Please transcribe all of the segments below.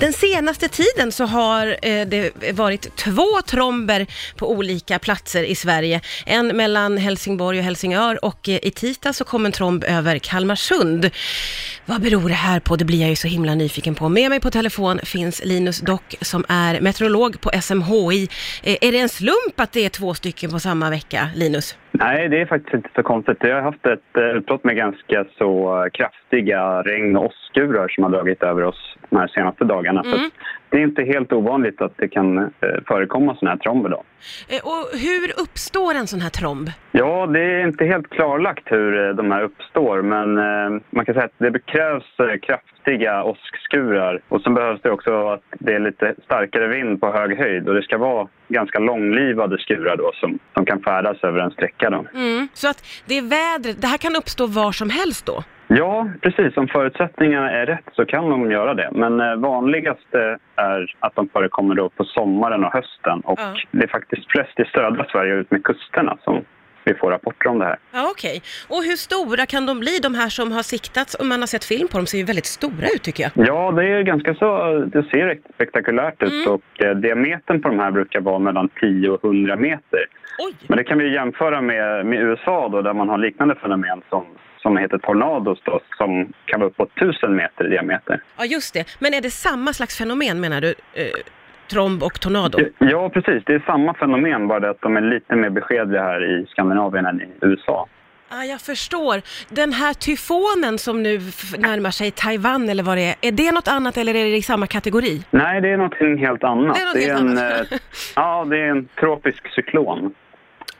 Den senaste tiden så har eh, det varit två tromber på olika platser i Sverige. En mellan Helsingborg och Helsingör och eh, i tisdag så kom en tromb över Kalmarsund. Vad beror det här på? Det blir jag ju så himla nyfiken på. Med mig på telefon finns Linus Dock som är meteorolog på SMHI. Eh, är det en slump att det är två stycken på samma vecka, Linus? Nej, det är faktiskt inte så konstigt. Jag har haft ett eh, utbrott med ganska så eh, kraftiga regn och åskurar som har dragit över oss de här senaste dagarna. Mm. Så det är inte helt ovanligt att det kan eh, förekomma sådana här tromber då. Eh, Och hur uppstår en sån här tromb? Ja, det är inte helt klarlagt hur eh, de här uppstår men man kan säga att det krävs kraftiga åskskurar och så behövs det också att det är lite starkare vind på hög höjd och det ska vara ganska långlivade skurar då som, som kan färdas över en sträcka då. Mm. Så att det är vädret, det här kan uppstå var som helst då? Ja, precis. Om förutsättningarna är rätt så kan de göra det. Men eh, vanligast är att de förekommer då på sommaren och hösten. Och Ja. det är faktiskt flest i södra Sverige ut med kusterna som vi får rapporter om det här. Ja, okej. Och hur stora kan de bli, de här som har siktats? Om man har sett film på dem ser ju väldigt stora ut tycker jag. Ja, det är ganska så, det ser spektakulärt ut Mm. och eh, diametern på de här brukar vara mellan 10 och 100 meter. Oj! Men det kan vi jämföra med, med USA då, där man har liknande fenomen som, som heter tornados då, som kan vara uppåt 1000 meter i diameter. Ja, just det. Men är det samma slags fenomen menar du? Eh, tromb och tornado? Ja, precis. Det är samma fenomen, bara det att de är lite mer beskedliga här i Skandinavien än i USA. Ja, jag förstår. Den här tyfonen som nu närmar sig Taiwan eller vad det är, är det något annat eller är det i samma kategori? Nej, det är någonting helt annat. Det är något helt en, annat. eh, ja, det är en tropisk cyklon.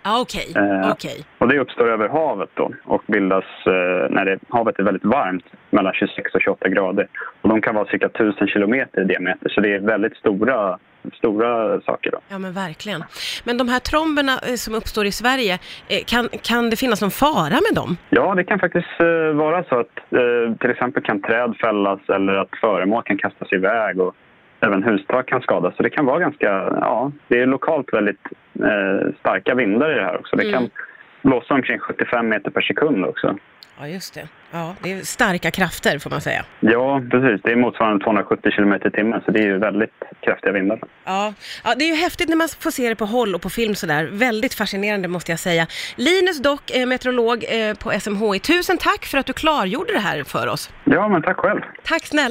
Ja, okej. Eh, Okej. Och det uppstår över havet då och bildas eh, när det, havet är väldigt varmt, mellan 26 och 28 grader. Och de kan vara cirka 1000 kilometer i diameter, så det är väldigt stora, stora saker då. Ja, men verkligen. Men de här tromberna eh, som uppstår i Sverige, eh, kan, kan det finnas någon fara med dem? Ja, det kan faktiskt eh, vara så att till exempel kan träd fällas eller att föremål kan kastas iväg och även hustak kan skadas. Så det kan vara ganska, ja, det är lokalt väldigt starka vindar i det här också. Det Mm. kan blåsa omkring 75 meter per sekund också. Ja, just det. Ja, det är starka krafter får man säga. Ja, precis. Det är motsvarande 270 kilometer i timmen, så det är ju väldigt kraftiga vindar. Ja. ja, det är ju häftigt när man får se det på håll och på film sådär. Väldigt fascinerande måste jag säga. Linus Dock, eh, meteorolog eh, på SMHI. Tusen tack för att du klargjorde det här för oss. Ja, men tack själv. Tack snälla.